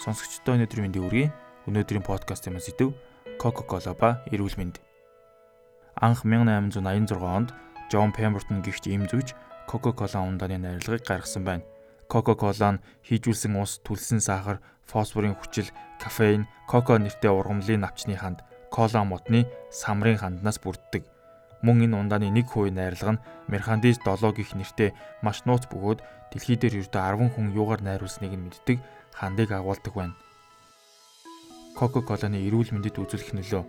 Сонсогчдоо өнөөдрийн мэндийг хүргэе. Өнөөдрийн подкастын маань сэдв Coca-Cola ба эрүүл мэнд. Анх 1886 онд Джон Пембертон гихч им зүйч Coca-Cola ундааны найрлагыг гаргасан байна. Coca-Cola нь хийжүүлсэн ус, түлсэн сахар, фосфорын хүчил, кофеин, коко нэртэй ургамлын навчны ханд, кола модны самрын ханднаас бүрддэг. Мөн энэ ундааны 1% найрлага нь Мерхандис 7 гих нэртэй маш нууц бөгөөд дэлхий дээр ердөө 10 хүн юугаар найруулсныг нь мэддэг хандыг агуулдаг байна. Coca-Cola-ны эрүүл мэндэд үзүүлэх нөлөө.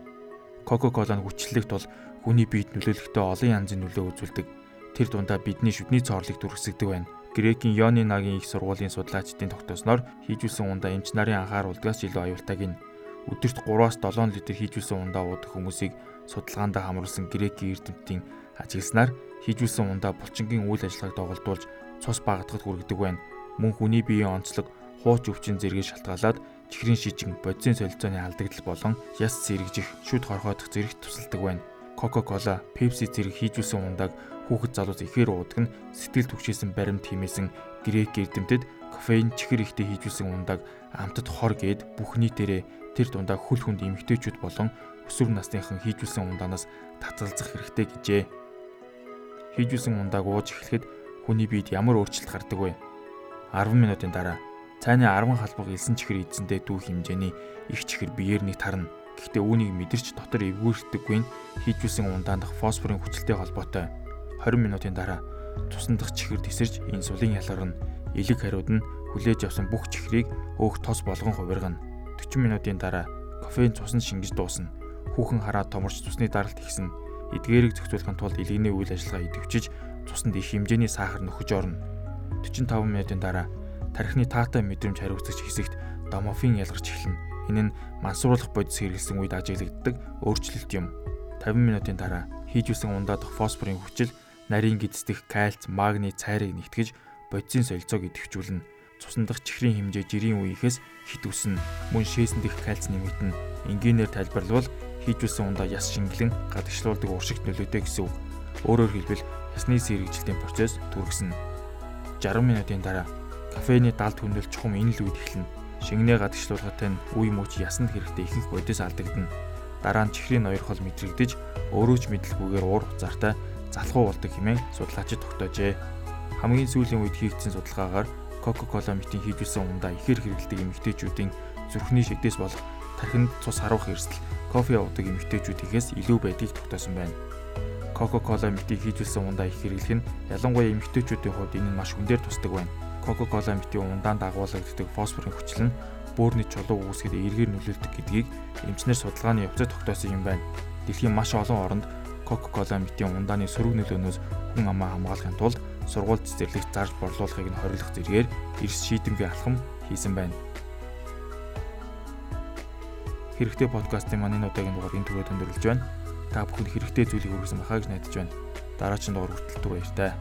Coca-Cola нь хүчлэлт бол хүний биед нөлөөлөхдөө олон янзын нөлөө үзүүлдэг. Тэр дундаа бидний шүдний цоорлыг дүрсгдэг байна. Грекийн Йоны нагийн их сургуулийн судлаачдын тогтоосноор хийжүүлсэн ундаа эмч нарын анхааруулдгаас илүү аюултайг нь өдөрт 3-аас 7 литр хийжүүлсэн ундаа уудаг хүмүүсийг судалгаандаа хамруулсан грекийн эрдэмтдийн ажигласнаар хийжүүлсэн ундаа булчингийн үйл ажиллагааг доголдуулж цус багтахад хүргэдэг байна. Мөн хүний биеийн онцлог хууч өвчин зэргийг шалтгаалаад чихрийн шижин, бодисын солилцооны алдагдал болон яс зэрэгжих, шүд хорхоодох зэрэгт тусалдаг байна. Coca-Cola, Pepsi зэрэг хийжүүлсэн ундааг хүүхэд залуус ихээр уудаг нь сэтгэл түгшээсэн баримт химээсэн грек эрдэмтэд кофеин чихэр ихтэй хийжүүлсэн ундааг амтд хор гээд бүх нийтээрээ тэр дундаа хүл хүнд эмгтээчүүд болон өсвөр насныхан хийжүүлсэн ундаанаас татгалзах хэрэгтэй гэжээ. Хийжүүлсэн ундааг ууж эхлэхэд хүний биед ямар өөрчлөлт гардаг вэ? 10 минутын дараа цайны 10 халбаг элсэн чихэр эзэндээ дүү хэмжээний их чихэр биеэр нэг тарна. Гэхдээ үүнийг мэдэрч дотор эвгүүрдэггүй нь хийжүүлсэн ундаандах фосфорын хүчилтэй холбоотой. 20 минутын дараа цусан дах чихэр тесэрж инсулин ялгарна. Илэг хариуд нь хүлээж авсан бүх чихрийг өөх тос болгон хувиргана. 40 минутын дараа кофеин цуснд шингэж дуусна. Хүүхэн хараад томорч цусны даралт ихсэн. Эдгээрийг зохицуулахын тулд илгэний үйл ажиллагаа идэвчиж цуснд их хэмжээний сахар нөхөж орно. 45 минутын дараа тархины таатай мэдрэмж хариуцагч хэсэгт домофин ялгарч эхэлнэ. Энэ нь мансууруулах бодис хэрэглэсэн үед ажиглагддаг өөрчлөлт юм. 50 минутын дараа хийжүүлсэн ундаадах фосфорын хүчил нарийн гидсдэх кальц, магний цайрыг нэгтгэж бодисын солилцоог идэвхжүүлнэ. Цусан дах чихрийн хэмжээ жирийн үеийнхээс хит үснэ. Мөн шээсэн дэх кальц нэмэгдэнэ. Энгийнээр тайлбарлавал хийжүүлсэн ундаа яс шингэлэн гадагшлуулдаг уршигт нөлөөтэй гэсэн үг. Өөрөөр хэлбэл ясны сэргийлтийн процесс түргэсэн. 60 минутын дараа кофеины далд хүнэл чухам энэ л үед эхэлнэ. Шингэнээ гадагшлуулгатай нь үе мөч ясанд хэрэгтэй ихэнх бодис алдагдана. Дараа нь чихрийн ноёр хол мэдрэгдэж өөрөө ч мэдлгүйгээр уур хуцаартай залхуу болдог хэмээн судлаачид тогтоожээ. Хамгийн сүүлийн үед хийгдсэн судалгаагаар Coca-Cola мэтийн хийжүүлсэн ундаа ихээр хэрэгэлдэг эмэгтэйчүүдийн зүрхний шигдээс болох тархинд цус харуулах эрсдэл кофе уудаг эмэгтэйчүүдээс илүү байдгийг тогтоосон байна. Coca-Cola мэтийг хийжүүлсэн ундаа их хэрэглэх нь ялангуяа эмэгтэйчүүдийн хувьд энэ нь маш хүндээр тусдаг байна. Coca-Cola мэтийн ундаанд дагуулдаг фосфорын хүчил нь бөөрийн чулуу үүсгэхэд эргээр нөлөөлдөг гэдгийг эмчнэр судалгааны явцад тогтоосон юм байна. Дэлхийн маш олон оронд Coca-Cola мэтийн ундааны сөрөг нөлөөнөөс хүн амаа хамгаалахын тулд сургууль цэцэрлэгт зарж борлуулахыг нь хориглох зэргээр эрс шийдэмгий алхам хийсэн байна. Хэрэгтэй подкастын маань энэ удаагийн дугаар энэ түрүү өндөрлөж байна. Та бүхэнд хэрэгтэй зүйлийг хүргэсэн байхаа гэж найдаж байна. Дараагийн дугаар хүртэл түр баяртай.